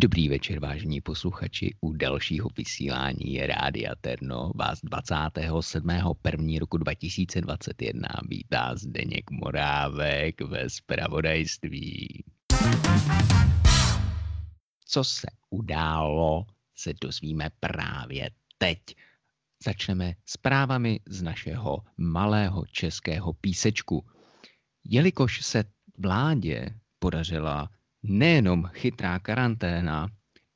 Dobrý večer, vážení posluchači. U dalšího vysílání Rádia Terno vás 27. 1. roku 2021 vítá Zdeněk Morávek ve spravodajství. Co se událo, se dozvíme právě teď. Začneme zprávami z našeho malého českého písečku. Jelikož se vládě podařila nejenom chytrá karanténa,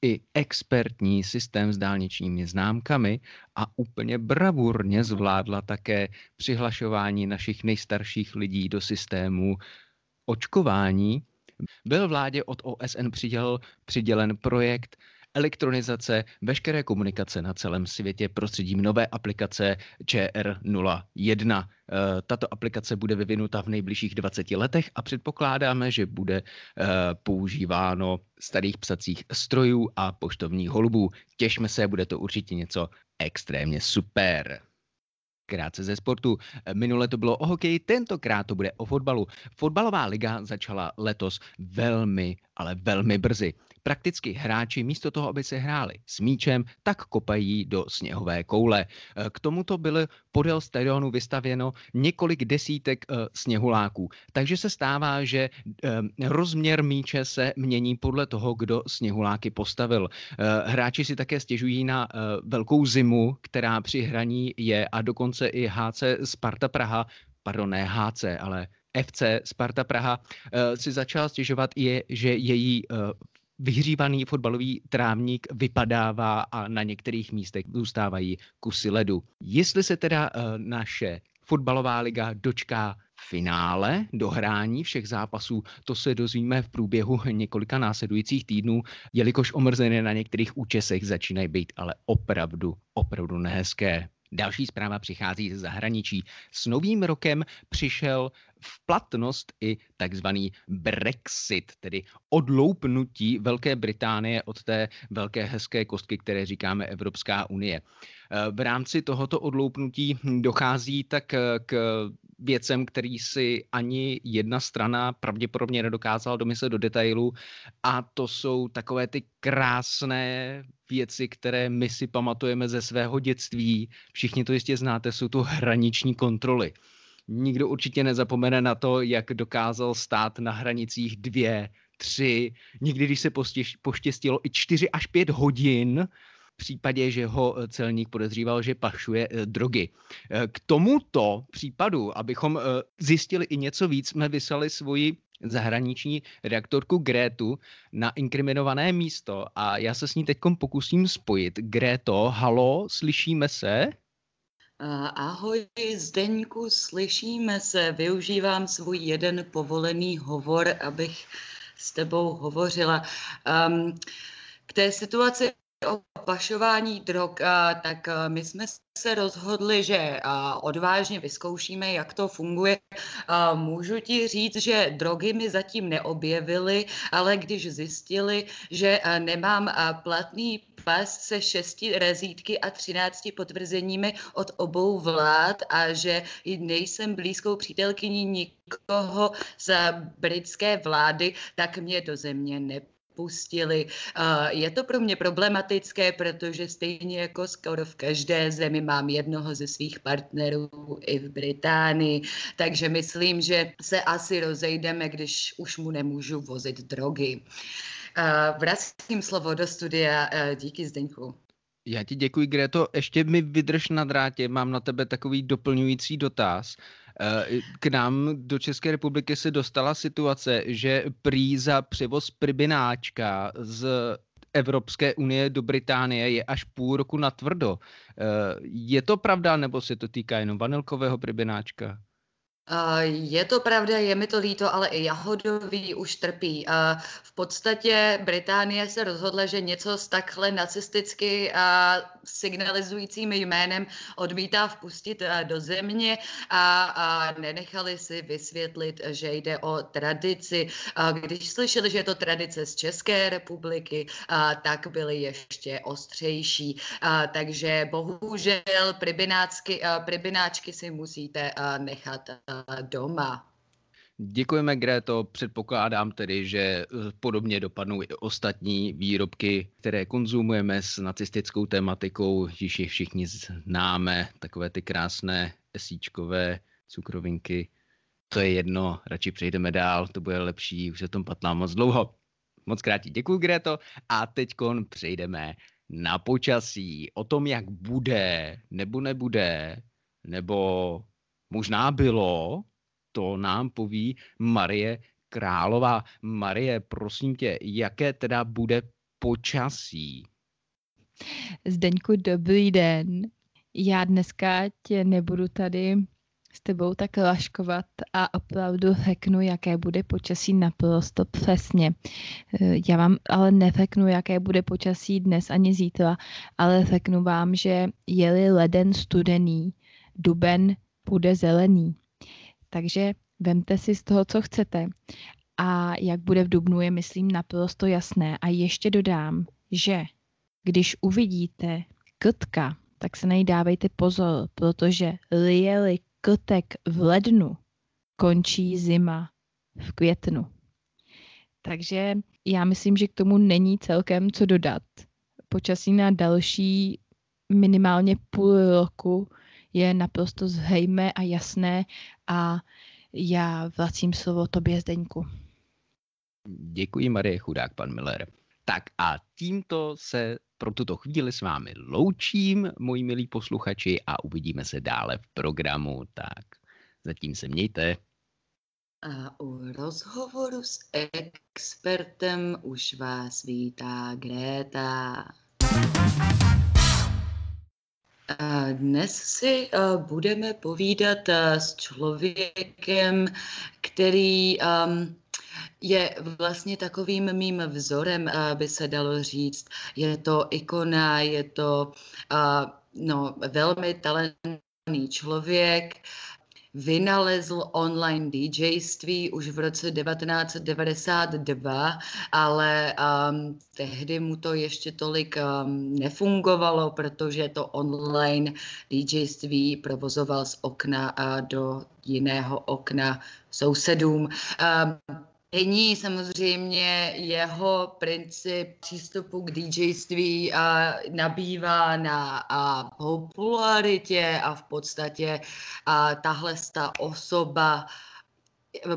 i expertní systém s dálničními známkami a úplně bravurně zvládla také přihlašování našich nejstarších lidí do systému očkování, byl vládě od OSN přiděl, přidělen projekt elektronizace veškeré komunikace na celém světě prostředím nové aplikace ČR01. Eh, tato aplikace bude vyvinuta v nejbližších 20 letech a předpokládáme, že bude eh, používáno starých psacích strojů a poštovních holubů. Těšme se, bude to určitě něco extrémně super. Krátce ze sportu. Minule to bylo o hokeji, tentokrát to bude o fotbalu. Fotbalová liga začala letos velmi, ale velmi brzy. Prakticky hráči místo toho, aby se hráli s míčem, tak kopají do sněhové koule. K tomuto bylo podél stadionu vystavěno několik desítek uh, sněhuláků. Takže se stává, že uh, rozměr míče se mění podle toho, kdo sněhuláky postavil. Hráči si také stěžují na velkou zimu, která při hraní je a dokonce i HC Sparta Praha, pardon, ne HC, ale FC Sparta Praha si začal stěžovat, je, že její vyhřívaný fotbalový trávník vypadává a na některých místech zůstávají kusy ledu. Jestli se teda uh, naše fotbalová liga dočká finále dohrání všech zápasů, to se dozvíme v průběhu několika následujících týdnů, jelikož omrzené na některých účesech začínají být ale opravdu, opravdu nehezké. Další zpráva přichází ze zahraničí. S novým rokem přišel v platnost i takzvaný Brexit, tedy odloupnutí Velké Británie od té velké hezké kostky, které říkáme Evropská unie. V rámci tohoto odloupnutí dochází tak k věcem, který si ani jedna strana pravděpodobně nedokázala domyslet do detailu a to jsou takové ty krásné věci, které my si pamatujeme ze svého dětství. Všichni to jistě znáte, jsou to hraniční kontroly. Nikdo určitě nezapomene na to, jak dokázal stát na hranicích dvě, tři, někdy, když se poštěstilo i čtyři až pět hodin, v případě, že ho eh, celník podezříval, že pašuje eh, drogy. Eh, k tomuto případu, abychom zjistili i něco víc, jsme vyslali svoji zahraniční redaktorku Grétu na inkriminované místo a já se s ní teď pokusím spojit. Gréto, halo, slyšíme se? Ahoj Zdeňku, slyšíme se. Využívám svůj jeden povolený hovor, abych s tebou hovořila. Um, k té situaci o pašování drog, tak my jsme se rozhodli, že odvážně vyzkoušíme, jak to funguje. Můžu ti říct, že drogy mi zatím neobjevily, ale když zjistili, že nemám platný pas se šesti rezítky a třinácti potvrzeními od obou vlád a že nejsem blízkou přítelkyní nikoho z britské vlády, tak mě do země ne pustili. Je to pro mě problematické, protože stejně jako skoro v každé zemi mám jednoho ze svých partnerů i v Británii, takže myslím, že se asi rozejdeme, když už mu nemůžu vozit drogy. Vracím slovo do studia. Díky Zdeňku. Já ti děkuji, Greto. Ještě mi vydrž na drátě, mám na tebe takový doplňující dotaz. Eh, k nám do České republiky se dostala situace, že prý za převoz pribináčka z Evropské unie do Británie je až půl roku na tvrdo. Eh, je to pravda, nebo se to týká jenom vanilkového pribináčka? Je to pravda, je mi to líto, ale i jahodový už trpí. V podstatě Británie se rozhodla, že něco s takhle nacisticky signalizujícím jménem odmítá vpustit do země a nenechali si vysvětlit, že jde o tradici. Když slyšeli, že je to tradice z České republiky, tak byly ještě ostřejší. Takže bohužel pribináčky si musíte nechat doma. Děkujeme, Gréto. Předpokládám tedy, že eh, podobně dopadnou i ostatní výrobky, které konzumujeme s nacistickou tematikou, již je všichni známe, takové ty krásné esíčkové cukrovinky. To je jedno, radši přejdeme dál, to bude lepší, už se tom patlá moc dlouho. Moc krát děkuji, Gréto. A teď přejdeme na počasí. O tom, jak bude, nebo nebude, nebo možná bylo, to nám poví Marie Králová. Marie, prosím tě, jaké teda bude počasí? Zdeňku, dobrý den. Já dneska tě nebudu tady s tebou tak laškovat a opravdu řeknu, jaké bude počasí naprosto přesně. Já vám ale neřeknu, jaké bude počasí dnes ani zítra, ale řeknu vám, že je-li leden studený, duben bude zelený. Takže vemte si z toho, co chcete. A jak bude v Dubnu, je, myslím, naprosto jasné. A ještě dodám, že když uvidíte krtka, tak se nejdávejte pozor, protože lijeli krtek v lednu, končí zima v květnu. Takže já myslím, že k tomu není celkem co dodat. Počasí na další minimálně půl roku je naprosto zřejmé a jasné a já vracím slovo tobě, Zdeňku. Děkuji, Marie Chudák, pan Miller. Tak a tímto se pro tuto chvíli s vámi loučím, moji milí posluchači, a uvidíme se dále v programu. Tak zatím se mějte. A u rozhovoru s expertem už vás vítá Gréta. Dnes si budeme povídat s člověkem, který je vlastně takovým mým vzorem, by se dalo říct. Je to ikona, je to no, velmi talentovaný člověk, vynalezl online DJství už v roce 1992, ale um, tehdy mu to ještě tolik um, nefungovalo, protože to online DJství provozoval z okna uh, do jiného okna sousedům. Um, Není samozřejmě jeho princip přístupu k DJství a nabývá na a popularitě a v podstatě a tahle ta osoba,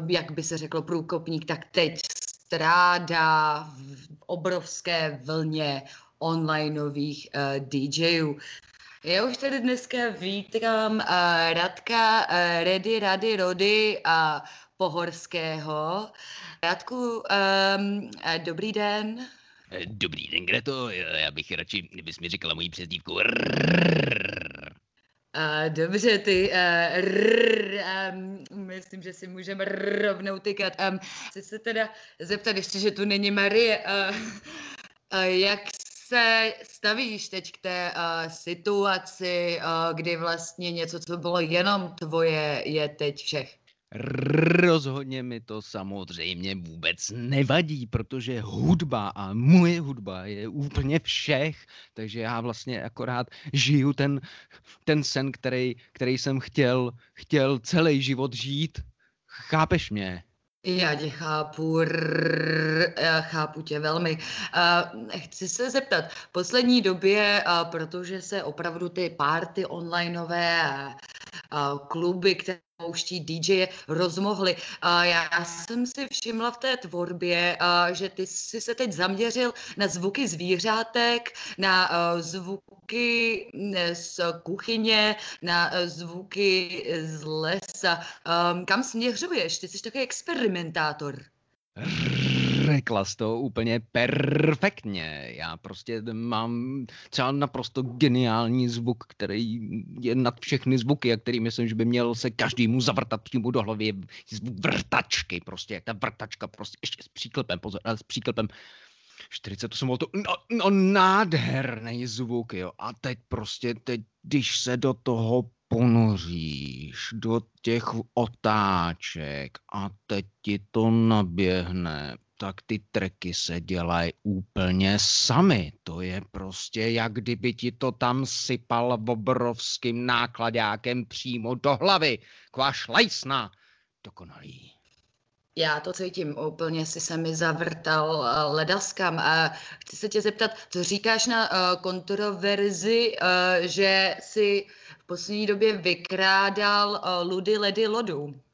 jak by se řeklo průkopník, tak teď strádá v obrovské vlně onlineových uh, DJů. Já už tady dneska vítám uh, Radka, uh, Redy, Rady, Rody a uh, Pohorského. Radku, um, dobrý den. Dobrý den, Greto. Já bych radši, kdybys mi říkala moji přezdívku. Uh, dobře, ty. Uh, rrr, um, myslím, že si můžeme rovnou tykat. Um, chci se teda zeptat, ještě, že tu není Marie. Uh, uh, jak se stavíš teď k té uh, situaci, uh, kdy vlastně něco, co bylo jenom tvoje, je teď všech? Rozhodně mi to samozřejmě vůbec nevadí, protože hudba a moje hudba je úplně všech, takže já vlastně akorát žiju ten, ten sen, který, který jsem chtěl, chtěl celý život žít. Chápeš mě? Já tě chápu, rrr, já chápu tě velmi. Uh, chci se zeptat, v poslední době, uh, protože se opravdu ty party onlineové kluby, které pouští DJ rozmohli. A já jsem si všimla v té tvorbě, že ty jsi se teď zaměřil na zvuky zvířátek, na zvuky z kuchyně, na zvuky z lesa. Kam směřuješ? Ty jsi takový experimentátor. Řekla jsi to úplně perfektně. Já prostě mám třeba naprosto geniální zvuk, který je nad všechny zvuky, a který myslím, že by měl se každému zavrtat přímo do hlavy. Zvuk vrtačky, prostě jak ta vrtačka, prostě ještě s příklepem, pozor, s příklepem 48 voltů, no, no nádherný zvuk, jo. A teď prostě, teď, když se do toho ponoříš do těch otáček a teď ti to naběhne, tak ty treky se dělají úplně sami. To je prostě, jak kdyby ti to tam sypal obrovským nákladákem přímo do hlavy. Kváš lajsna. Dokonalý. Já to cítím, úplně si se mi zavrtal uh, ledaskam. A chci se tě zeptat, co říkáš na uh, kontroverzi, uh, že si v poslední době vykrádal ludy ledy lodu?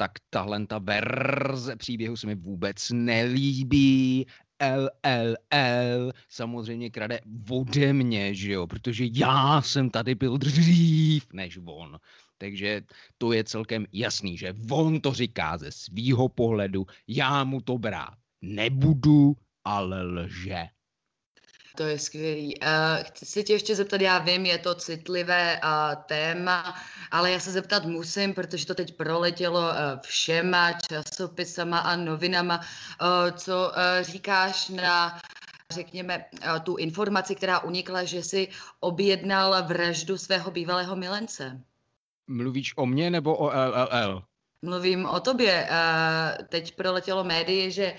Tak tahle ta verze příběhu se mi vůbec nelíbí. LLL samozřejmě krade ode mě, že jo, protože já jsem tady byl dřív než on. Takže to je celkem jasný, že on to říká ze svýho pohledu, já mu to brát nebudu, ale lže. To je skvělý. Uh, chci se tě ještě zeptat, já vím, je to citlivé uh, téma, ale já se zeptat musím, protože to teď proletělo uh, všema časopisama a novinama. Uh, co uh, říkáš na řekněme, tu informaci, která unikla, že si objednal vraždu svého bývalého milence? Mluvíš o mně nebo o LLL? Mluvím o tobě. Teď proletělo médii, že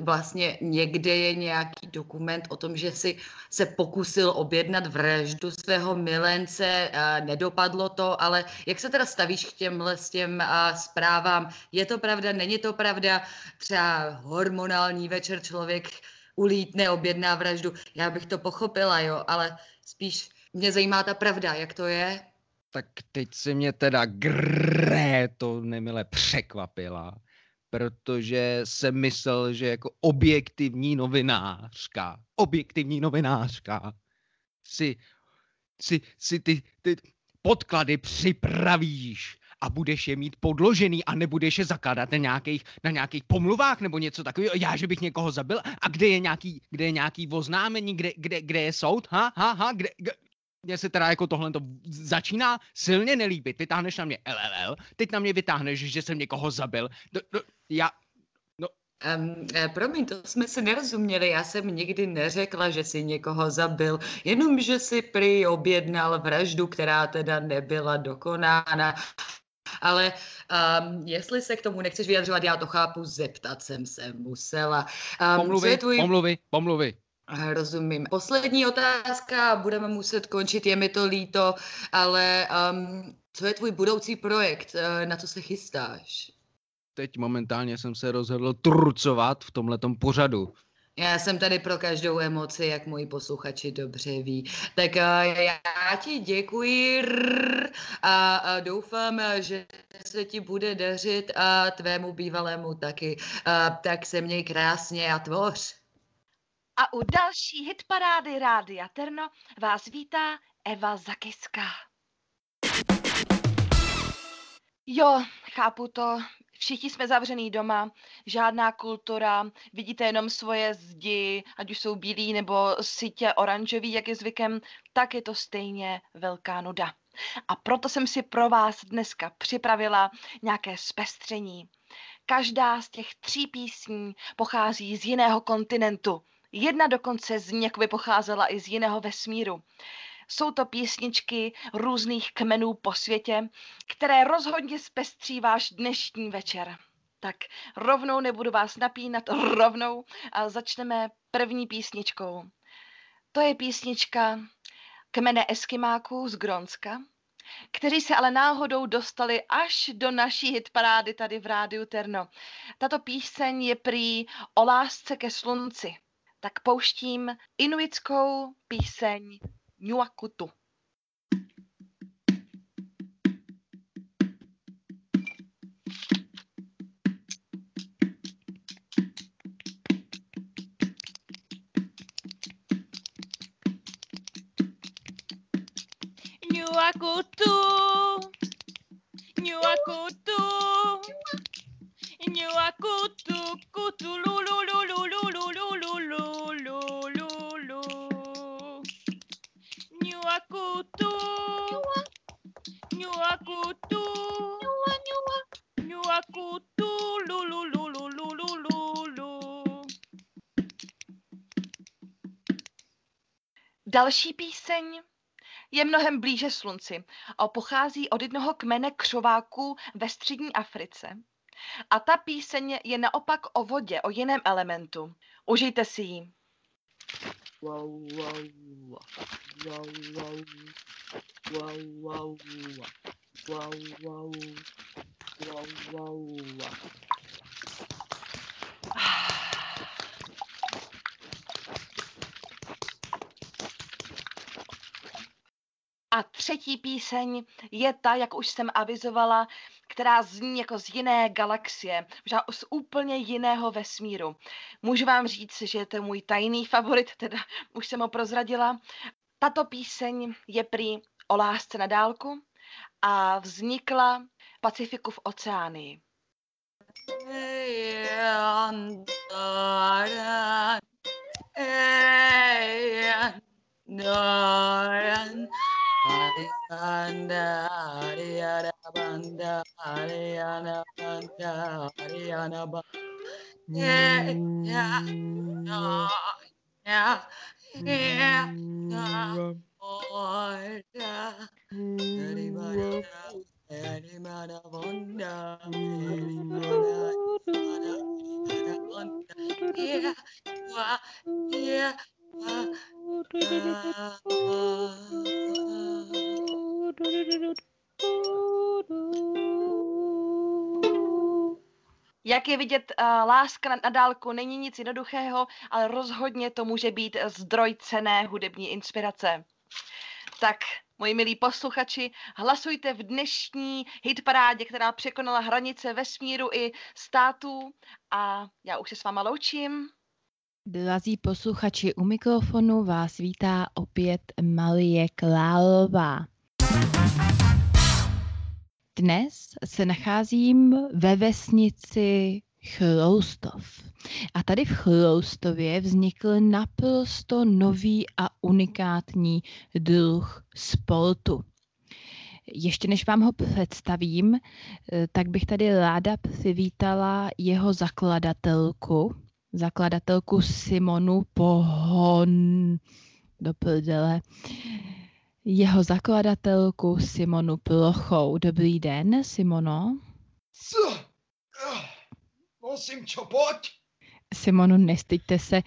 vlastně někde je nějaký dokument o tom, že si se pokusil objednat vraždu svého milence, nedopadlo to, ale jak se teda stavíš k těmhle s těm zprávám? Je to pravda, není to pravda? Třeba hormonální večer člověk ulítne, objedná vraždu. Já bych to pochopila, jo, ale spíš mě zajímá ta pravda, jak to je? tak teď si mě teda gré to nemile překvapila, protože jsem myslel, že jako objektivní novinářka, objektivní novinářka si, si, si ty, ty podklady připravíš a budeš je mít podložený a nebudeš je zakládat na nějakých, na nějakých pomluvách nebo něco takového. Já, že bych někoho zabil? A kde je nějaký, kde je nějaký oznámení, kde, kde, kde je soud, ha, ha, ha, kde, kde, mně se teda jako tohle to začíná silně nelíbit. Vytáhneš na mě LLL, teď na mě vytáhneš, že jsem někoho zabil. Do, do, já, no. Um, promiň, to jsme se nerozuměli. Já jsem nikdy neřekla, že si někoho zabil, jenom že si prý objednal vraždu, která teda nebyla dokonána. Ale um, jestli se k tomu nechceš vyjadřovat, já to chápu, zeptat jsem se musela. Um, pomluvy, tvůj... pomluvy, pomluvy. Rozumím. Poslední otázka, budeme muset končit, je mi to líto, ale um, co je tvůj budoucí projekt, uh, na co se chystáš? Teď momentálně jsem se rozhodl trucovat v tomhletom pořadu. Já jsem tady pro každou emoci, jak moji posluchači dobře ví. Tak uh, já ti děkuji a, doufám, že se ti bude dařit a tvému bývalému taky. Tak se měj krásně a tvoř. A u další hitparády Rádia Terno vás vítá Eva Zakyská. Jo, chápu to. Všichni jsme zavřený doma, žádná kultura, vidíte jenom svoje zdi, ať už jsou bílí nebo sitě oranžový, jak je zvykem, tak je to stejně velká nuda. A proto jsem si pro vás dneska připravila nějaké zpestření. Každá z těch tří písní pochází z jiného kontinentu. Jedna dokonce z ní jakoby pocházela i z jiného vesmíru. Jsou to písničky různých kmenů po světě, které rozhodně zpestří váš dnešní večer. Tak rovnou nebudu vás napínat, rovnou a začneme první písničkou. To je písnička kmene Eskimáků z Gronska, kteří se ale náhodou dostali až do naší hitparády tady v Rádiu Terno. Tato píseň je prý o lásce ke slunci tak pouštím inuitskou píseň Nuakutu. Nuakutu, Nuakutu, Nuakutu, kutu lululululululu. Další píseň je mnohem blíže slunci a pochází od jednoho kmene křováků ve střední Africe. A ta píseň je naopak o vodě, o jiném elementu. Užijte si ji wow wow wow wow wow wow wow wow wow wow A třetí píseň je ta, jak už jsem avizovala, která zní jako z jiné galaxie, možná z úplně jiného vesmíru. Můžu vám říct, že je to můj tajný favorit, teda už jsem ho prozradila. Tato píseň je prý o lásce na dálku a vznikla v Pacifiku v oceánii. Ariana, Ariana, Banda, Ariana, Banda, Ariana, Banda. Yeah, yeah, no, yeah, yeah, no, oh, yeah. Arimana, Arimana, Banda, Arimana, Arimana, Banda. Yeah, yeah, yeah. Jak je vidět, uh, láska na dálku není nic jednoduchého, ale rozhodně to může být zdroj cené hudební inspirace. Tak, moji milí posluchači, hlasujte v dnešní hitparádě, která překonala hranice vesmíru i států a já už se s váma loučím. Drazí posluchači, u mikrofonu vás vítá opět Marie Klálová. Dnes se nacházím ve vesnici Chroustov. A tady v Chroustově vznikl naprosto nový a unikátní druh sportu. Ještě než vám ho představím, tak bych tady ráda přivítala jeho zakladatelku, zakladatelku Simonu Pohon do prdele jeho zakladatelku Simonu Plochou. Dobrý den, Simono. Co? Prosím, čo, pojď. Simonu, nestyďte se.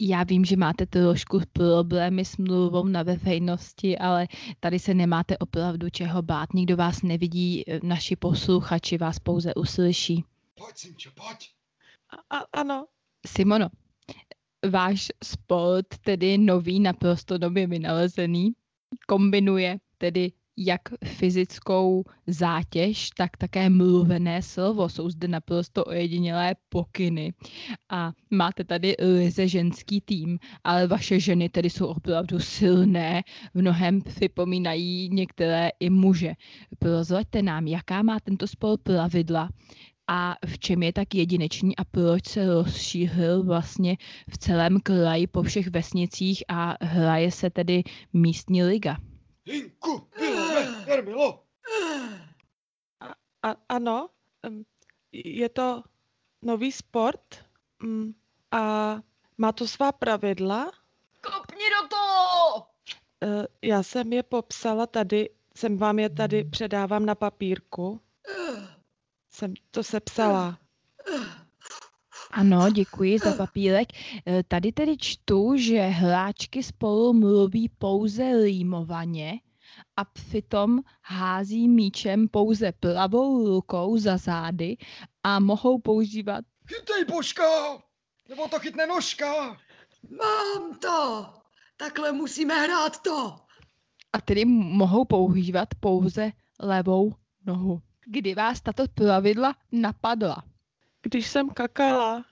Já vím, že máte trošku problémy s mluvou na veřejnosti, ale tady se nemáte opravdu čeho bát. Nikdo vás nevidí, naši posluchači vás pouze uslyší. Pojď, Simčo, pojď. A, ano. Simono, váš sport, tedy nový, naprosto nově vynalezený, kombinuje tedy jak fyzickou zátěž, tak také mluvené slovo. Jsou zde naprosto ojedinělé pokyny. A máte tady lize ženský tým, ale vaše ženy tedy jsou opravdu silné, v mnohem připomínají některé i muže. Prozraďte nám, jaká má tento spol pravidla a v čem je tak jedinečný a proč se rozšířil vlastně v celém kraji po všech vesnicích a hraje se tedy místní liga. Hinku, Vilme, Jarmilo. A, ano, je to nový sport mm, a má to svá pravidla. Kopni do toho! E, já jsem je popsala tady, jsem vám je tady předávám na papírku. Jsem to sepsala. Ano, děkuji za papírek. E, tady tedy čtu, že hráčky spolu mluví pouze límovaně a přitom hází míčem pouze pravou rukou za zády a mohou používat... Chytej božka! Nebo to chytne nožka! Mám to! Takhle musíme hrát to! A tedy mohou používat pouze levou nohu. Kdy vás tato pravidla napadla? Když jsem kakala.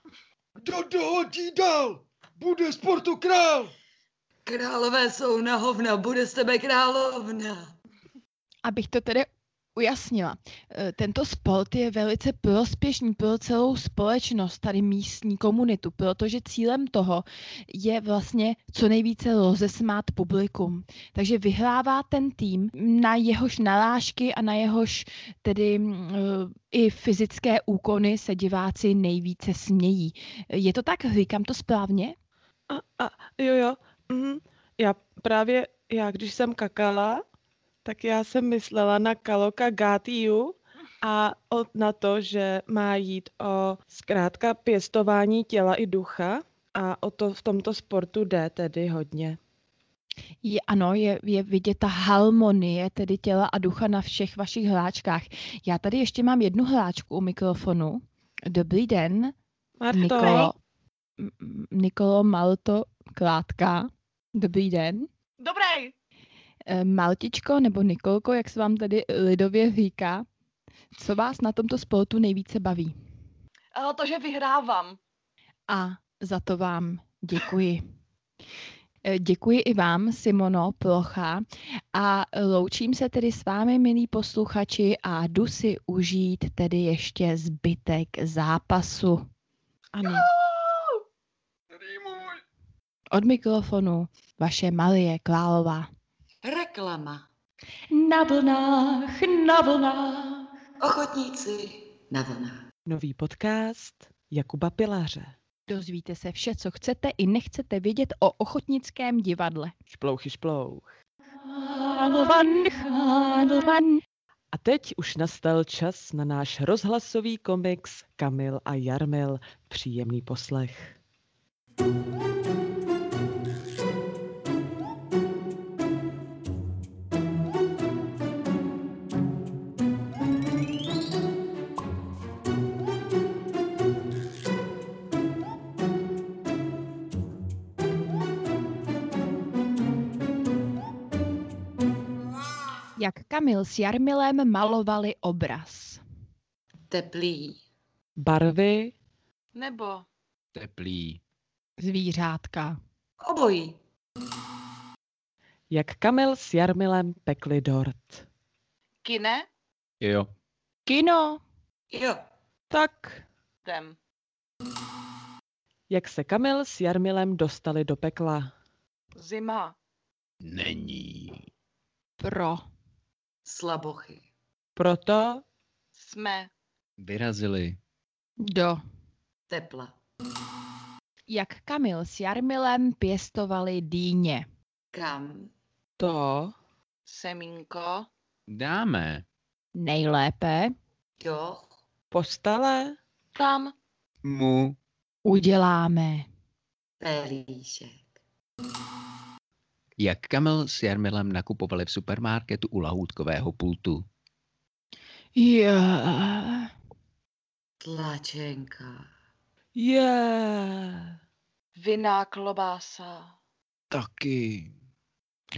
Kdo dohodí dál, bude sportu král. Králové jsou na hovna, bude z tebe královna. Abych to tedy ujasnila. Tento sport je velice prospěšný pro celou společnost, tady místní komunitu, protože cílem toho je vlastně co nejvíce rozesmát publikum. Takže vyhrává ten tým, na jehož nalážky a na jehož tedy i fyzické úkony se diváci nejvíce smějí. Je to tak? Říkám to správně? A, a jo, jo. Mhm. Já právě, já když jsem kakala, tak já jsem myslela na Kaloka Gatiu a o, na to, že má jít o zkrátka pěstování těla i ducha a o to v tomto sportu jde tedy hodně. Je, ano, je, je vidět ta harmonie tedy těla a ducha na všech vašich hláčkách. Já tady ještě mám jednu hláčku u mikrofonu. Dobrý den. Marto. Nikolo, Nikolo Malto Klátka. Dobrý den. Dobrý. Eh, Maltičko nebo Nikolko, jak se vám tady lidově říká, co vás na tomto sportu nejvíce baví? A to, že vyhrávám. A za to vám děkuji. Eh, Děkuji i vám, Simono Plocha, a loučím se tedy s vámi, milí posluchači, a jdu si užít tedy ještě zbytek zápasu. Ano. Od mikrofonu vaše Marie Klálová. Reklama. Na vlnách, na vlnách. Ochotníci na vlnách. Nový podcast Jakuba Pilaře. Dozvíte se vše, co chcete i nechcete vědět o ochotnickém divadle. Šplouchy šplouch. Chálvan, chálvan. A teď už nastal čas na náš rozhlasový komiks Kamil a Jarmil. Příjemný poslech. Jak Kamil s Jarmilem malovali obraz. Teplý. Barvy, Nebo Teplý. Zvířátka. Obojí. jak Kamil s Jarmilem pekli dort. kine, Jo. Kino. Jo. Tak, jdem. jak se Kamil s Jarmilem dostali do pekla. Zima. Není. Pro. Slabochy. Proto Jsme. Vyrazili. Do. Tepla. Jak Kamil s Jarmilem pěstovali dýně. Kam? to Semínko. Dáme. Nejlépe Jo. postale Tam. Mu. uděláme. Pelíšek. Jak Kamil s Jarmilem nakupovali v supermarketu u lahůdkového pultu. Je. Tlačenka. je. Vinná klobása. Taky.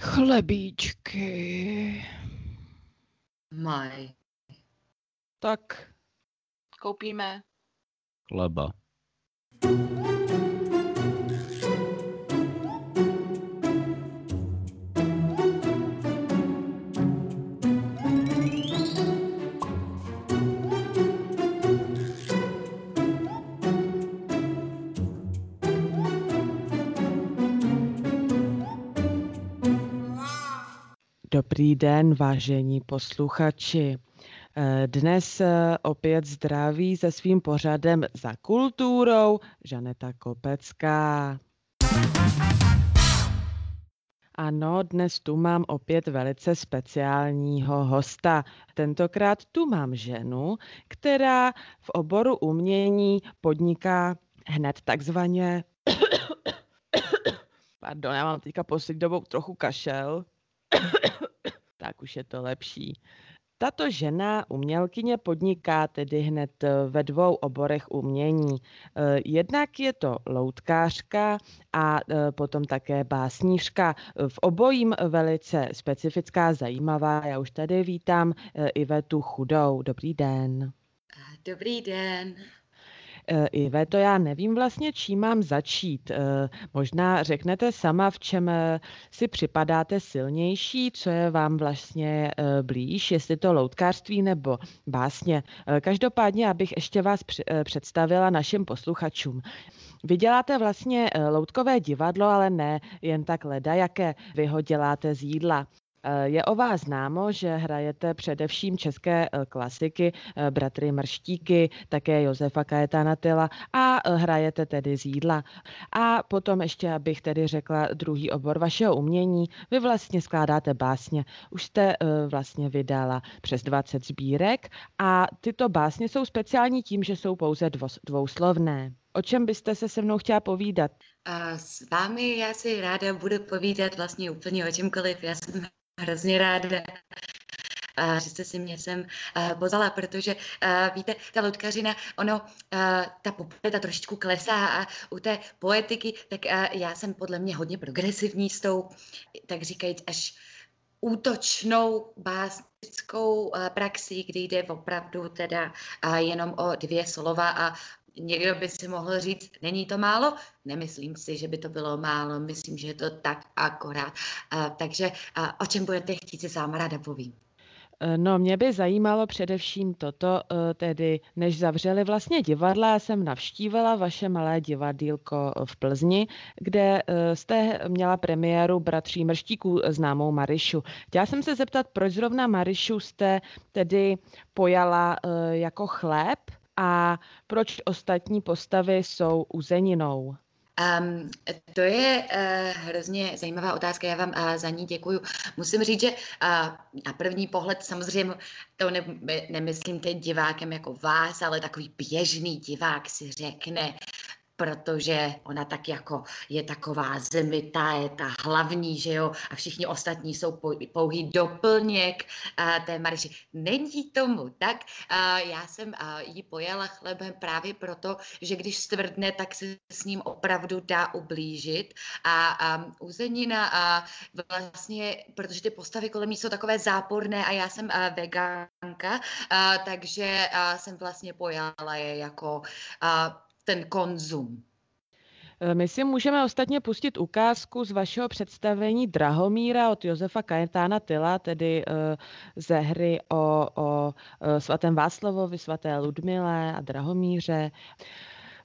Chlebíčky. Maj. Tak, Koupíme. Chleba. Dobrý den, vážení posluchači. Eh, Dnes eh, opět zdraví se svým pořadem za kulturou Žaneta Kopecká. Ano, dnes tu mám opět velice speciálního hosta. Tentokrát tu mám ženu, která v oboru umění podniká hned takzvaně... Pardon, já mám teďka poslední dobou trochu kašel. Tak už je to lepší. Tato žena, umělkyně, podniká tedy hned eh, ve dvou oborech umění. Eh, Jednak je to loutkářka a eh, potom také básnířka. V obojím velice specifická, zajímavá. Já už tady vítám Ivetu Chudou. Dobrý den. Dobrý den. Eh, Iveto, já nevím vlastně, čím mám začít. Eh, Možná řeknete sama, v čem eh, si připadáte silnější, co je vám vlastně blíž, jestli to loutkářství nebo básně. Každopádně, abych ještě vás představila našim posluchačům. Vy děláte vlastně loutkové divadlo, ale ne jen tak leda, jaké vy ho děláte z jídla. Eh, Je o vás známo, že hrajete především české eh, klasiky, eh, bratry Mrštíky, také Josefa Kajetána Tyla a hrajete tedy z jídla. A potom ještě, abych tedy řekla druhý obor vašeho umění, vy vlastně skládáte básně. Už jste vlastně vydala přes 20 sbírek a tyto básně jsou speciální tím, že jsou pouze dvouslovné. O čem byste se se mnou chtěla povídat? S vámi já si ráda budu povídat vlastně úplně o čemkoliv. Já jsem hrozně ráda, že jste si mě sem a, pozvala, protože víte, ta loutkařina, ono, ta populita trošičku klesá a u té poetiky, tak já jsem podle mě hodně progresivní s tou, tak říkajíc, až útočnou básnickou praxi, kdy jde opravdu teda jenom o dvě slova a někdo by si mohl říct, není to málo? Nemyslím si, že by to bylo málo, myslím, že je to tak akorát. Uh, takže uh, o čem budete chtít, si sám ráda povím. Eh, no, mě by zajímalo především toto, eh, tedy než zavřeli vlastně divadla, já jsem navštívila vaše malé divadýlko v Plzni, kde eh, jste měla premiéru Bratří Mrštíků známou Marišu. Chtěla jsem se zeptat, proč zrovna Marišu jste tedy pojala jako chléb a proč ostatní postavy jsou uzeninou? Um, to je uh, hrozně zajímavá otázka, já vám uh, za ní děkuju. Musím říct, že uh, na první pohled samozřejmě to ne, nemyslím teď divákem jako vás, ale takový běžný divák si řekne, protože ona tak jako je taková zemitá, je ta hlavní, že jo, a všichni ostatní jsou pouhý doplněk a té Mariši. Není tomu tak. A já jsem a, ji pojala chlebem právě proto, že když stvrdne, tak se s ním opravdu dá ublížit. A, a uzenina a vlastně, protože ty postavy kolem ní jsou takové záporné a já jsem veganka, takže jsem vlastně pojala je jako ten konzum. E, my si můžeme ostatně pustit ukázku z vašeho představení Drahomíra od Josefa Kajetána Tyla, tedy e, ze hry o, o e, svatém Václavovi, svaté Ludmile a Drahomíře.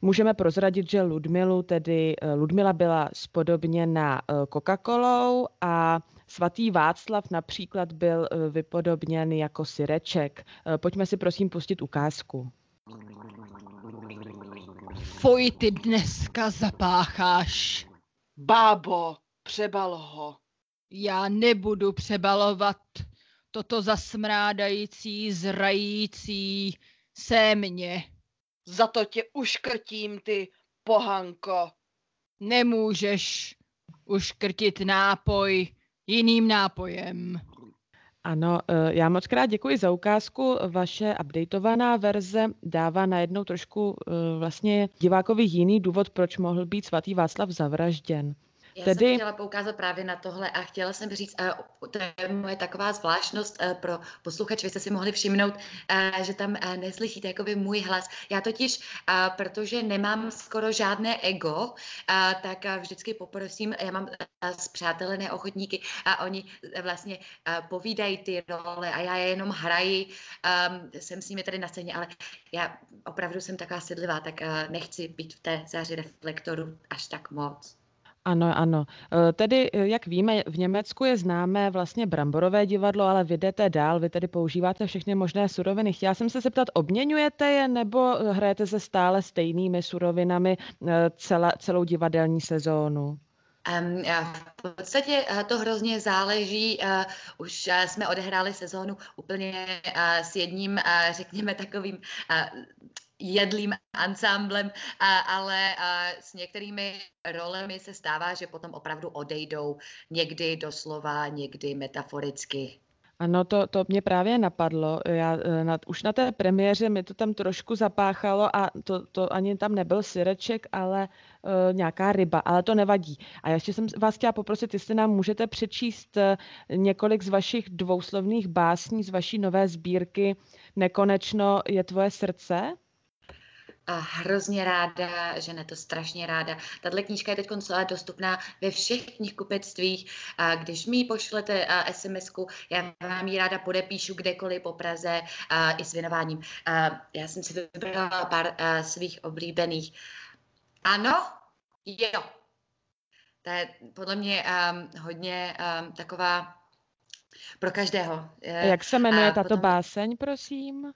Můžeme prozradit, že Ludmilu, tedy Ludmila byla spodobněna Coca-Colou a svatý Václav například byl vypodobněn jako syreček. Pojďme si prosím pustit ukázku. Fuj, ty dneska zapácháš. Bábo, přebal ho. Já nebudu přebalovat toto zasmrádající, zrající sémě. Za to tě uškrtím, ty pohanko. Nemůžeš uškrtit nápoj jiným nápojem. Ano, eh, já moc krát děkuji za ukázku. Vaše updateovaná verze dává najednou trošku eh, vlastně divákovi jiný důvod, proč mohl být svatý Václav zavražděn. Já Tedy... jsem chtěla poukázat právě na tohle a chtěla jsem říct, uh, to je moje taková zvláštnost uh, pro posluchače, vy jste si mohli všimnout, uh, že tam neslyšíte jakoby můj hlas. Já totiž, protože nemám skoro žádné ego, tak vždycky poprosím, já mám zpřátelené ochotníky a oni vlastně povídají ty role a já je jenom hraji, um, jsem s nimi tady na scéně, ale já opravdu jsem taková sedlivá, tak nechci být v té záři reflektoru až tak moc. Ano, ano. Eh, tedy, eh, jak víme, v Německu je známé vlastně bramborové divadlo, ale vy jdete dál, vy tedy používáte všechny možné suroviny. Chtěla jsem se zeptat, obměňujete je nebo hrajete se stále stejnými surovinami eh, celá, celou divadelní sezónu? V podstatě to hrozně záleží. Už jsme odehráli sezónu úplně s jedním, řekněme, takovým jedlým ansámblem, ale s některými rolemi se stává, že potom opravdu odejdou někdy doslova, někdy metaforicky. Ano, to, to mě právě napadlo. Já, e, na, už na té premiéře mi to tam trošku zapáchalo a to, to ani tam nebyl syreček, ale uh, nějaká ryba, ale to nevadí. A ještě jsem vás chtěla poprosit, jestli nám můžete přečíst uh, několik z vašich dvouslovných básní z vaší nové sbírky Nekonečno je tvoje srdce? A hrozně ráda, že ne to strašně ráda. Tato knížka je teď dostupná ve všech knihkupectvích. A když mi ji pošlete SMS-ku, já vám ji ráda podepíšu kdekoliv po Praze a i s věnováním. A já jsem si vybrala pár svých oblíbených. Ano? Jo. To je podle mě um, hodně um, taková pro každého. Jak se jmenuje a tato potom... báseň, prosím?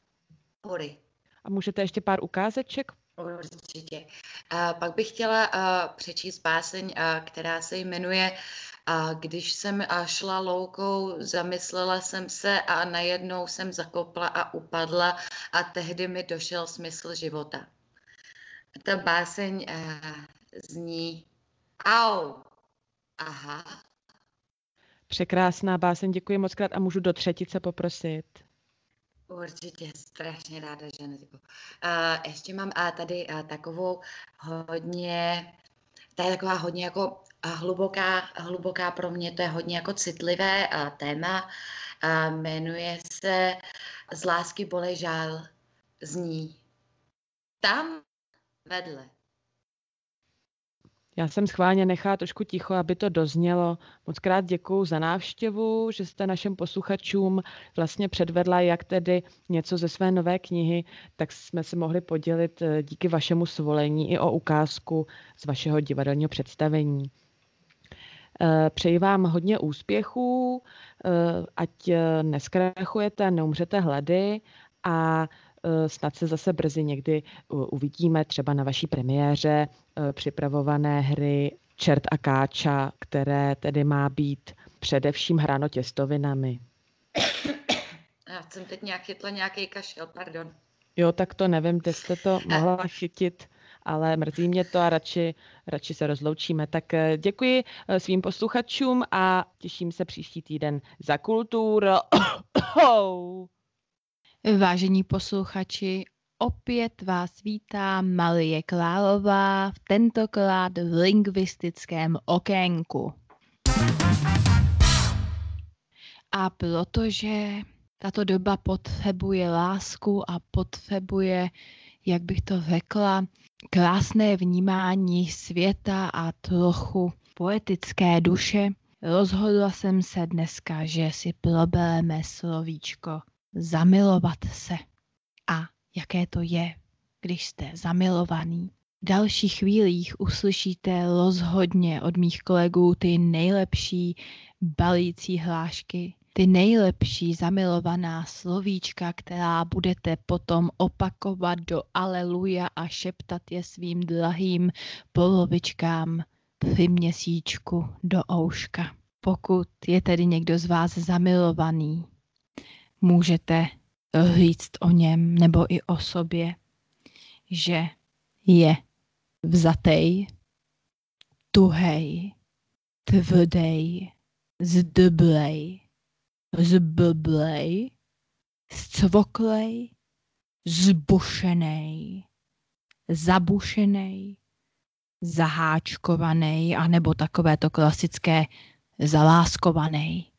Pory. A můžete ještě pár ukázeček? Určitě. A pak bych chtěla přečíst báseň, která se jmenuje a když jsem a šla loukou, zamyslela jsem se a najednou jsem zakopla a upadla a tehdy mi došel smysl života. Ta báseň zní Au! Aha. Překrásná báseň, děkuji moc krát a můžu do třetice poprosit. Určitě, strašně ráda, že Uh, ještě mám uh, tady uh, takovou hodně to je taková hodně jako hluboká, hluboká pro mě, to je hodně jako citlivé a téma. A jmenuje se Z lásky bole žál zní. Tam vedle. Já jsem schválně nechala trošku ticho, aby to doznělo. Moc krát děkuju za návštěvu, že jste našim posluchačům vlastně předvedla, jak tedy něco ze své nové knihy, tak jsme se mohli podělit eh, díky vašemu svolení i o ukázku z vašeho divadelního představení. Eh, přeji vám hodně úspěchů, eh, ať neskrachujete, neumřete hlady a snad se zase brzy někdy uvidíme třeba na vaší premiéře připravované hry Čert a Káča, které tedy má být především hráno těstovinami. Já jsem teď nějak chytla nějaký kašel, pardon. Jo, tak to nevím, kde jste to mohla chytit, ale mrzí mě to a radši, radši se rozloučíme. Tak eh, děkuji eh, svým posluchačům a těším se příští týden za kulturu. Vážení posluchači, opět vás vítá Malie Klálová v tentokrát v lingvistickém okénku. A protože tato doba potřebuje lásku a potřebuje, jak bych to řekla, krásné vnímání světa a trochu poetické duše, rozhodla jsem se dneska, že si probereme slovíčko zamilovat se. A jaké to je, když jste zamilovaný. V dalších chvílích uslyšíte rozhodně od mých kolegů ty nejlepší balící hlášky, ty nejlepší zamilovaná slovíčka, která budete potom opakovat do aleluja a šeptat je svým drahým polovičkám při měsíčku do ouška. Pokud je tedy někdo z vás zamilovaný, můžete říct o něm nebo i o sobě, že je vzatej, tuhej, tvrdej, zdblej, zblblej, zcvoklej, zbušenej, zabušenej, zaháčkovaný, anebo takové to klasické zaláskovaný.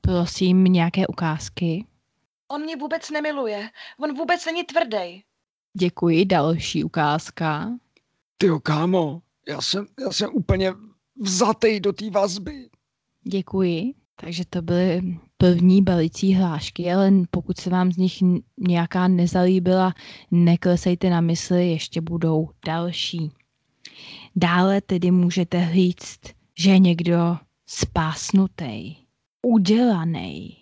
Prosím, nějaké ukázky. On mě vůbec nemiluje. On vůbec není tvrdý. Děkuji, další ukázka. Tyjo, kámo, já jsem, já jsem úplně vzatej do té vazby. Děkuji. Takže to byly první balicí hlášky, ale pokud se vám z nich nějaká nezalíbila, neklesejte na mysli, ještě budou další. Dále tedy můžete říct, že je někdo spásnutý, udělaný,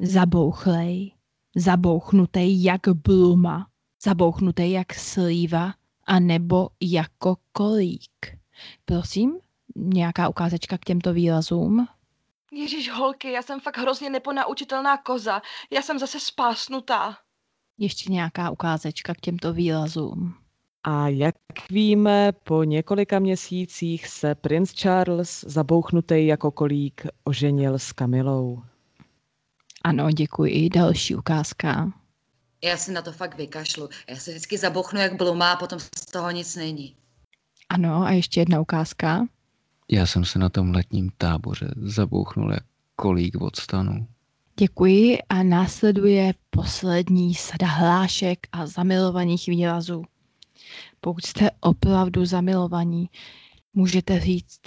zabouchlej, zabouchnutý jak bluma, zabouchnutý jak slíva, anebo jako kolík. Prosím, nějaká ukázečka k těmto výrazům? Ježíš holky, já jsem fakt hrozně neponaučitelná koza. Já jsem zase spásnutá. Ještě nějaká ukázečka k těmto výrazům. A jak víme, po několika měsících se princ Charles, zabouchnutý jako kolík, oženil s Kamilou. Ano, děkuji. Další ukázka. Já si na to fakt vykašlu. Já se vždycky zabuchnu jak bluma a potom z toho nic není. Ano, a ještě jedna ukázka. Já jsem se na tom letním táboře zabouchnul jak kolík od stanu. Děkuji a následuje poslední sada hlášek a zamilovaných výrazů. Pokud jste opravdu zamilovaní, můžete říct,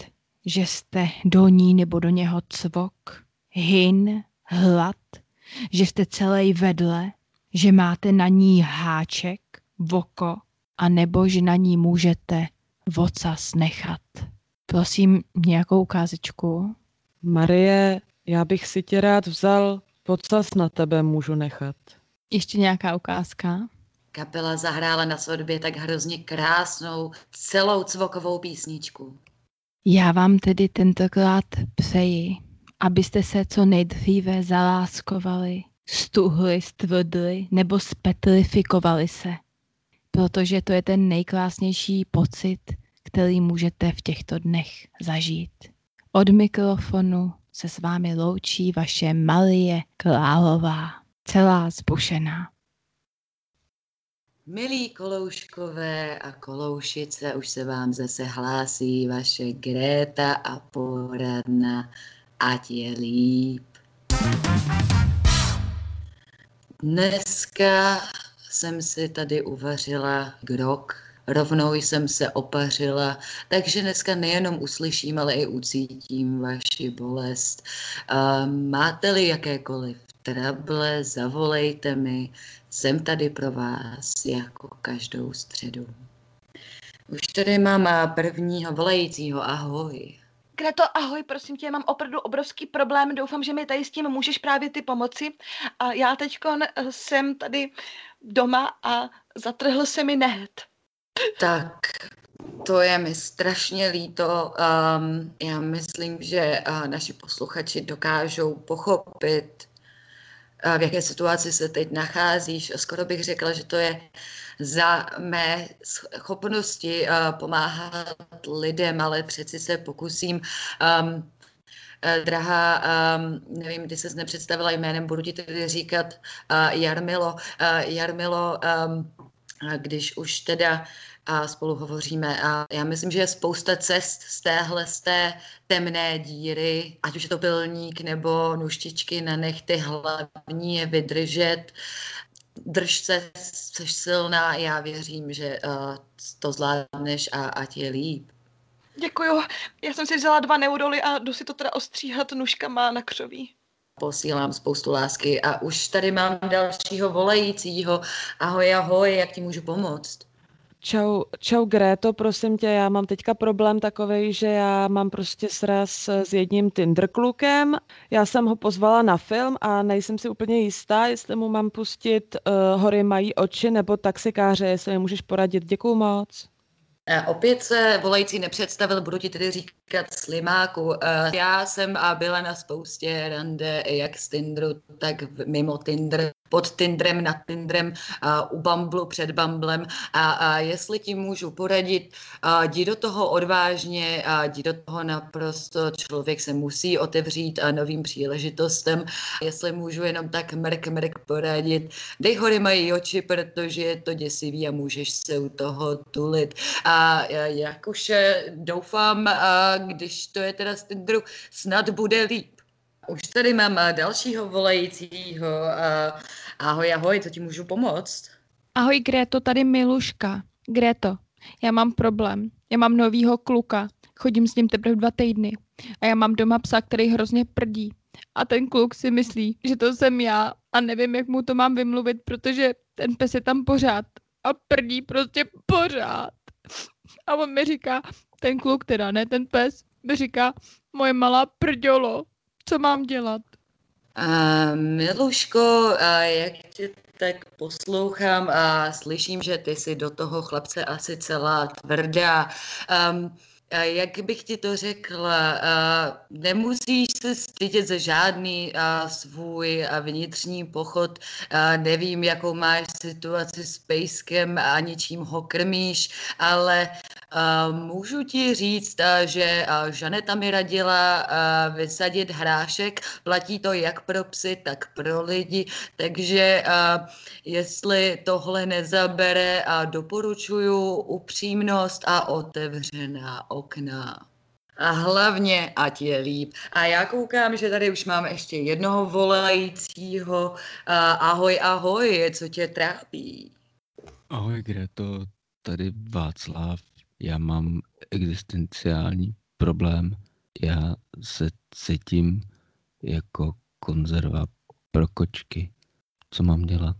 že jste do ní nebo do něho cvok, hin, hlad, že jste celý vedle, že máte na ní háček, voko, a nebo že na ní můžete vocas nechat. Prosím, nějakou ukázečku. Marie, já bych si tě rád vzal, vocas na tebe můžu nechat. Ještě nějaká ukázka? Kapela zahrála na svatbě tak hrozně krásnou, celou cvokovou písničku. Já vám tedy tentokrát přeji, abyste se co nejdříve zaláskovali, stuhli, stvrdli nebo spetrifikovali se. Protože to je ten nejkrásnější pocit, který můžete v těchto dnech zažít. Od mikrofonu se s vámi loučí vaše Malie Králová, celá zbušená. Milí kolouškové a koloušice, už se vám zase hlásí vaše Gréta a poradna, ať je líp. Dneska jsem si tady uvařila grok, rovnou jsem se opařila, takže dneska nejenom uslyším, ale i ucítím vaši bolest. Máte-li jakékoliv trable, zavolejte mi, jsem tady pro vás jako každou středu. Už tady mám prvního volajícího, ahoj. Greto, ahoj, prosím tě, mám opravdu obrovský problém, doufám, že mi tady s tím můžeš právě ty pomoci. A já teď jsem tady doma a zatrhl se mi nehet. Tak, to je mi strašně líto. Um, já myslím, že uh, naši posluchači dokážou pochopit, v jaké situaci se teď nacházíš. Skoro bych řekla, že to je za mé schopnosti uh, pomáhat lidem, ale přeci se pokusím. Um, Drahá, um, nevím, ty se nepředstavila jménem, budu ti tedy říkat uh, Jarmilo. Uh, Jarmilo, um, když už teda a spolu hovoříme. A já myslím, že je spousta cest z téhle, z té temné díry, ať už je to pilník nebo nuštičky na nechty, hlavní je vydržet. Drž se, jsi silná, já věřím, že uh, to zvládneš a ať je líp. Děkuju. Já jsem si vzala dva neuroly a jdu si to teda ostříhat nůžkama na křoví posílám spoustu lásky a už tady mám dalšího volajícího. Ahoj, ahoj, jak ti můžu pomoct? Čau, čau Gréto, prosím tě, já mám teďka problém takový, že já mám prostě sraz s jedním Tinder klukem. Já jsem ho pozvala na film a nejsem si úplně jistá, jestli mu mám pustit uh, Hory mají oči nebo taxikáře, jestli mi můžeš poradit. Děkuju moc. Opět se volající nepředstavil, budu ti tedy říkat slimáku. Já jsem a byla na spoustě rande, jak z Tinderu, tak mimo Tinder pod Tindrem, nad Tindrem, uh, u Bamblu, před Bamblem a, a jestli ti můžu poradit, uh, jdi do toho odvážně, a jdi do toho naprosto, člověk se musí otevřít a novým příležitostem. Jestli můžu jenom tak mrk, mrk poradit, dej hory mají oči, protože je to děsivý a můžeš se u toho tulit. A jak už doufám, a když to je teda z Tinderu, snad bude líp. Už tady mám eh, dalšího volajícího. Eh, ahoj, ahoj, co ti můžu pomoct? Ahoj, Gréto, tady Miluška. Gréto, já mám problém. Já mám novýho kluka. Chodím s ním teprve dva týdny. A já mám doma psa, který hrozně prdí. A ten kluk si myslí, že to jsem já a nevím, jak mu to mám vymluvit, protože ten pes je tam pořád a prdí prostě pořád. A on mi říká, ten kluk teda, ne ten pes, mi říká, moje malá prďolo, co mám dělat? Uh, Miluško, uh, jak tě tak poslouchám a slyším, že ty jsi do toho chlapce asi celá tvrdá. Um, jak bych ti to řekla, nemusíš se stydět za žádný svůj vnitřní pochod. Nevím, jakou máš situaci s pejskem a ničím ho krmíš, ale můžu ti říct, že Žaneta mi radila vysadit hrášek. Platí to jak pro psy, tak pro lidi. Takže jestli tohle nezabere, doporučuju upřímnost a otevřená okna. A hlavně, ať je líp. A já koukám, že tady už máme ještě jednoho volajícího. ahoj, ahoj, co tě trápí? Ahoj, Greto, tady Václav. Já mám existenciální problém. Já se cítím jako konzerva pro kočky. Co mám dělat?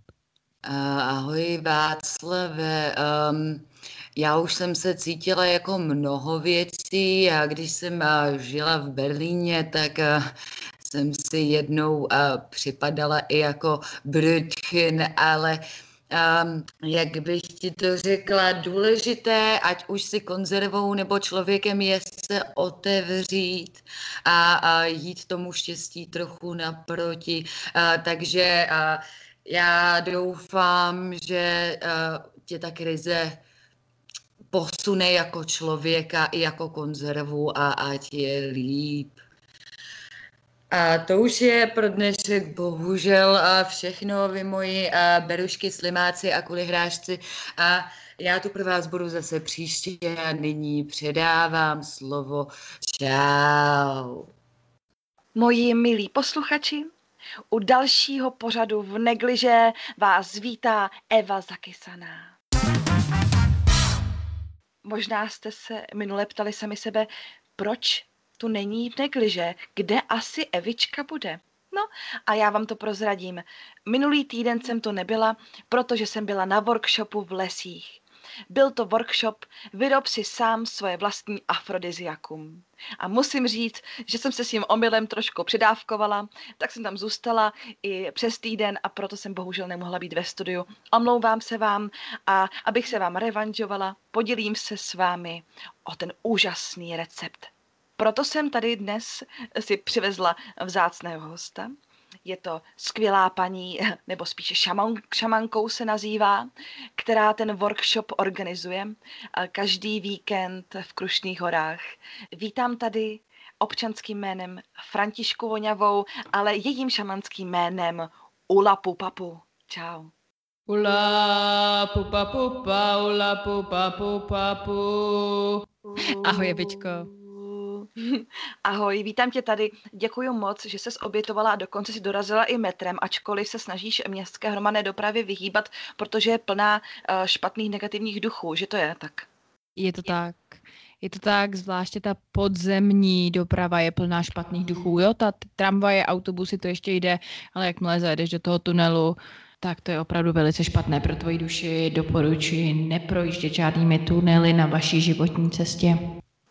Ahoj Václave, um, já už jsem se cítila jako mnoho věcí a když jsem uh, žila v Berlíně, tak uh, jsem si jednou připadala i jako Brütchen, ale um, jak bych ti to řekla, důležité, ať už si konzervou nebo člověkem je se otevřít a, a jít tomu štěstí trochu naproti. Uh, takže uh, já doufám, že uh, tě ta krize posune jako člověka i jako konzervu a ať je líp. A to už je pro dnešek bohužel všechno, vy moji berušky, slimáci a kulihrášci. A já tu pro vás budu zase příště a nyní předávám slovo čau. Moji milí posluchači, u dalšího pořadu v Negliže vás vítá Eva Zakysaná. Možná jste se minule ptali sami sebe, proč tu není v negliže, kde asi Evička bude. No a já vám to prozradím. Minulý týden jsem to nebyla, protože jsem byla na workshopu v lesích. Byl to workshop Vyrob si sám svoje vlastní afrodiziakum. A musím říct, že jsem se s tím omylem trošku přidávkovala, tak jsem tam zůstala i přes týden a proto jsem bohužel nemohla být ve studiu. Omlouvám se vám a abych se vám revanžovala, podělím se s vámi o ten úžasný recept. Proto jsem tady dnes si přivezla vzácného hosta, je to skvělá paní, nebo spíše šaman, šamankou se nazývá, která ten workshop organizuje každý víkend v Krušných horách. Vítám tady občanským jménem Františku Voňavou, ale jejím šamanským jménem Ula Pupapu. Čau. Ula pupa pupa, ula pupa pupa pu. Ahoj, Jevičko. Ahoj, vítám tě tady. Děkuji moc, že ses obětovala a dokonce si dorazila i metrem, ačkoliv se snažíš městské hromadné dopravy vyhýbat, protože je plná uh, špatných negativních duchů, že to je tak? Je to tak. Je to tak, zvláště ta podzemní doprava je plná špatných duchů. Jo, ta tramvaje, autobusy, to ještě jde, ale jakmile zajedeš do toho tunelu, tak to je opravdu velice špatné pro tvoji duši. Doporučuji neprojíždět žádnými tunely na vaší životní cestě.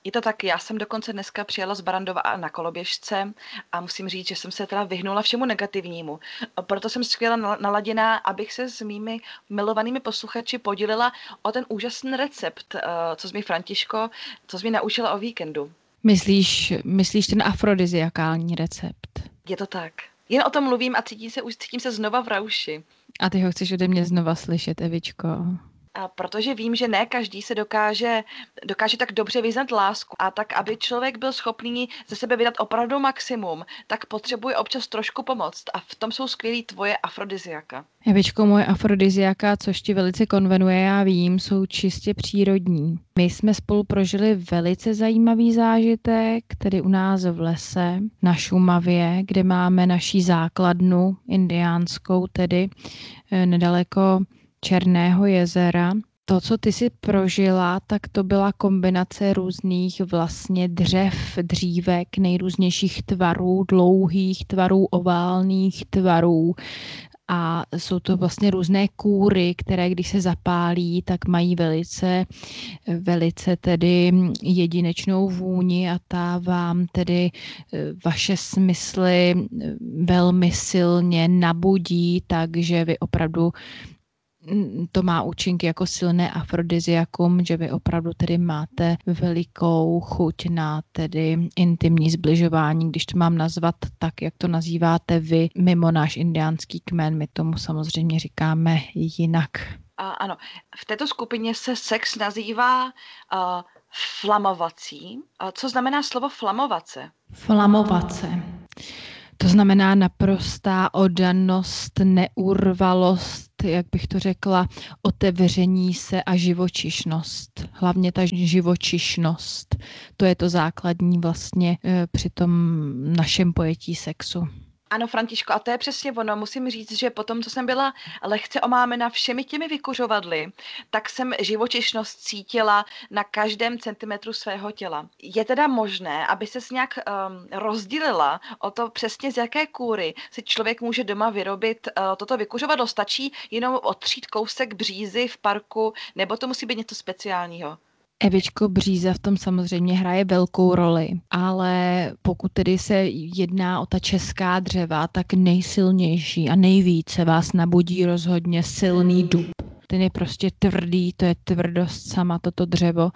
Je to tak, já jsem dokonce dneska přijela z Barandova na koloběžce a musím říct, že jsem se teda vyhnula všemu negativnímu. Proto jsem skvěle naladěná, abych se s mými milovanými posluchači podělila o ten úžasný recept, eh, co mi Františko, co mi naučila o víkendu. Myslíš, myslíš ten afrodiziakální recept? Je to tak. Jen o tom mluvím a cítím se, už cítím se znova v rauši. A ty ho chceš ode mě znova slyšet, Evičko. A protože vím, že ne každý se dokáže, dokáže tak dobře vyznat lásku a tak, aby člověk byl schopný ze sebe vydat opravdu maximum, tak potřebuje občas trošku pomoct a v tom jsou skvělý tvoje afrodiziaka. Jevičko, moje afrodiziaka, což ti velice konvenuje, já vím, jsou čistě přírodní. My jsme spolu prožili velice zajímavý zážitek, tedy u nás v lese na Šumavě, kde máme naší základnu indiánskou, tedy eh, nedaleko Černého jezera. To, co ty si prožila, tak to byla kombinace různých vlastně dřev, dřívek, nejrůznějších tvarů, dlouhých tvarů, oválných tvarů. A jsou to vlastně různé kůry, které když se zapálí, tak mají velice, velice tedy jedinečnou vůni a ta vám tedy eh, vaše smysly eh, velmi silně nabudí, takže vy opravdu to má účinky jako silné afrodiziakum, že vy opravdu tedy máte velikou chuť na tedy intimní zbližování, když to mám nazvat tak, jak to nazýváte vy, mimo náš indiánský kmen, my tomu samozřejmě říkáme jinak. A, ano, v této skupině se sex nazývá uh, flamovací. A co znamená slovo flamovace? Flamovace. To znamená naprostá odanost, neurvalost, jak bych to řekla, otevření se a živočišnost. Hlavně ta živočišnost. To je to základní vlastně eh, při tom našem pojetí sexu. Ano, Františko, a to je přesně ono. Musím říct, že potom, co jsem byla lehce omámena všemi těmi vykuřovadly, tak jsem živočišnost cítila na každém centimetru svého těla. Je teda možné, aby se nějak um, rozdělila o to přesně z jaké kůry si člověk může doma vyrobit uh, toto vykuřovadlo. Stačí jenom otřít kousek břízy v parku, nebo to musí být něco speciálního? Evičko Bříza v tom samozřejmě hraje velkou roli, ale pokud tedy se jedná o ta česká dřeva, tak nejsilnější a nejvíce vás nabudí rozhodně silný dub ten je prostě tvrdý, to je tvrdost sama toto dřevo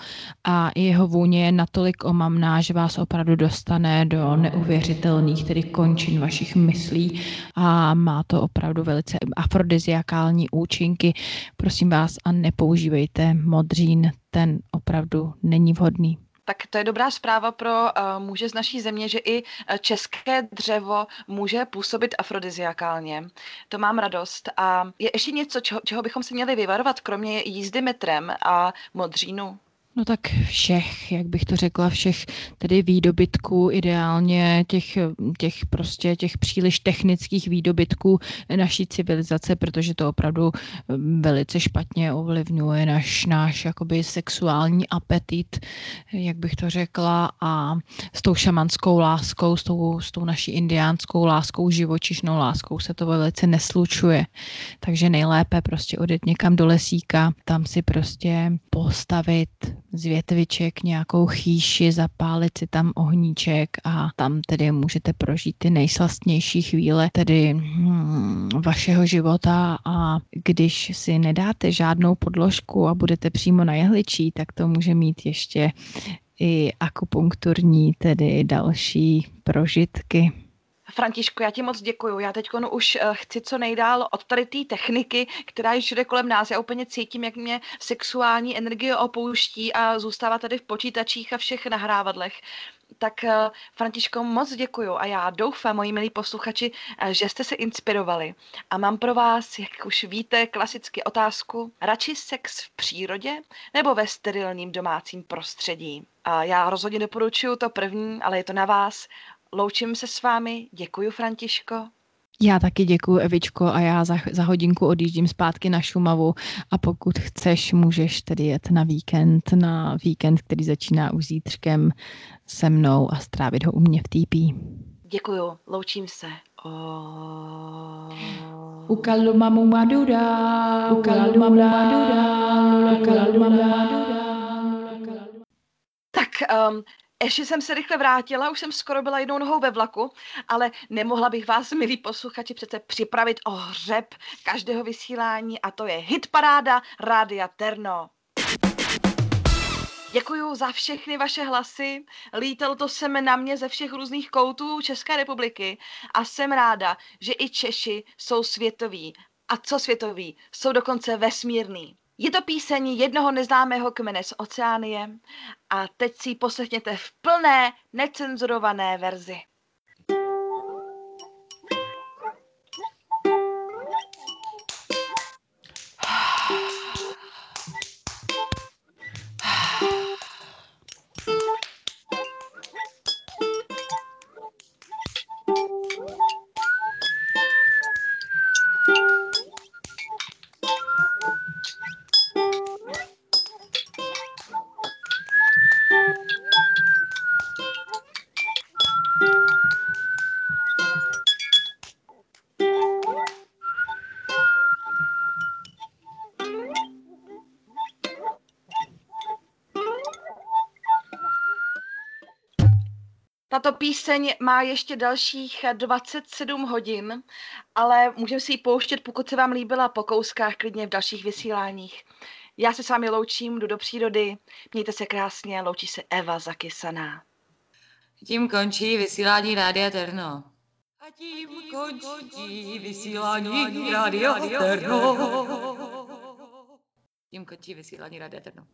a jeho vůně je natolik omamná, že vás opravdu dostane do neuvěřitelných tedy končin vašich myslí a má to opravdu velice afrodiziakální účinky. Prosím vás a nepoužívejte modřín, ten opravdu není vhodný. Tak to je dobrá zpráva pro uh, muže z naší země, že i uh, české dřevo může působit afrodiziakálně. To mám radost. A je ještě něco, čeho, čeho bychom se měli vyvarovat, kromě jízdy metrem a modřínu? No tak všech, jak bych to řekla, všech tedy výdobytků, ideálně těch, těch prostě těch příliš technických výdobytků naší civilizace, protože to opravdu mm, velice špatně ovlivňuje naš, náš jakoby sexuální apetit, jak bych to řekla, a s tou šamanskou láskou, s tou, s tou naší indiánskou láskou, živočišnou láskou se to velice neslučuje. Takže nejlépe prostě odjet někam do lesíka, tam si prostě postavit z větviček nějakou chýši, zapálit si tam ohníček a tam tedy můžete prožít ty nejslastnější chvíle tedy hmm, vašeho života a když si nedáte žádnou podložku a budete přímo na jehličí, tak to může mít ještě i akupunkturní, tedy další prožitky. Františko, já ti moc děkuju. Já teď už uh, chci co nejdál od tady té techniky, která je všude kolem nás. Já úplně cítím, jak mě sexuální energie opouští a zůstává tady v počítačích a všech nahrávadlech. Tak uh, Františko, moc děkuju a já doufám, moji milí posluchači, uh, že jste se inspirovali. A mám pro vás, jak už víte, klasicky otázku, radši sex v přírodě nebo ve sterilním domácím prostředí? A já rozhodně doporučuju to první, ale je to na vás loučím se s vámi. Děkuji, Františko. Já taky děkuji, Evičko, a já za, za hodinku odjíždím zpátky na Šumavu a pokud chceš, můžeš tedy jet na víkend, na víkend, který začíná už zítřkem se mnou a strávit ho u mě v TP. Děkuju, loučím se. Ukalu mamu maduda, ukalu mamu maduda, ukalu mamu maduda. Tak um, ještě jsem se rychle vrátila, už jsem skoro byla jednou nohou ve vlaku, ale nemohla bych vás, milí posluchači, přece připravit o hřeb každého vysílání a to je hitparáda Rádia Terno. Děkuji za všechny vaše hlasy. Lítalo to sem na mě ze všech různých koutů České republiky a jsem ráda, že i Češi jsou světoví. A co světoví? Jsou dokonce vesmírný. Je to píseň jednoho neznámého kmene z Oceánie a teď si ji poslechněte v plné, necenzurované verzi. Tato píseň má ještě dalších 27 hodin, ale můžeme si ji pouštět, pokud se vám líbila po kouskách, klidně v dalších vysíláních. Já se s vámi loučím, jdu do přírody, mějte se krásně, loučí se Eva Zakysaná. Tím končí vysílání Rádia Terno. A tím končí vysílání Rádia Terno. Tím končí vysílání Rádia Terno.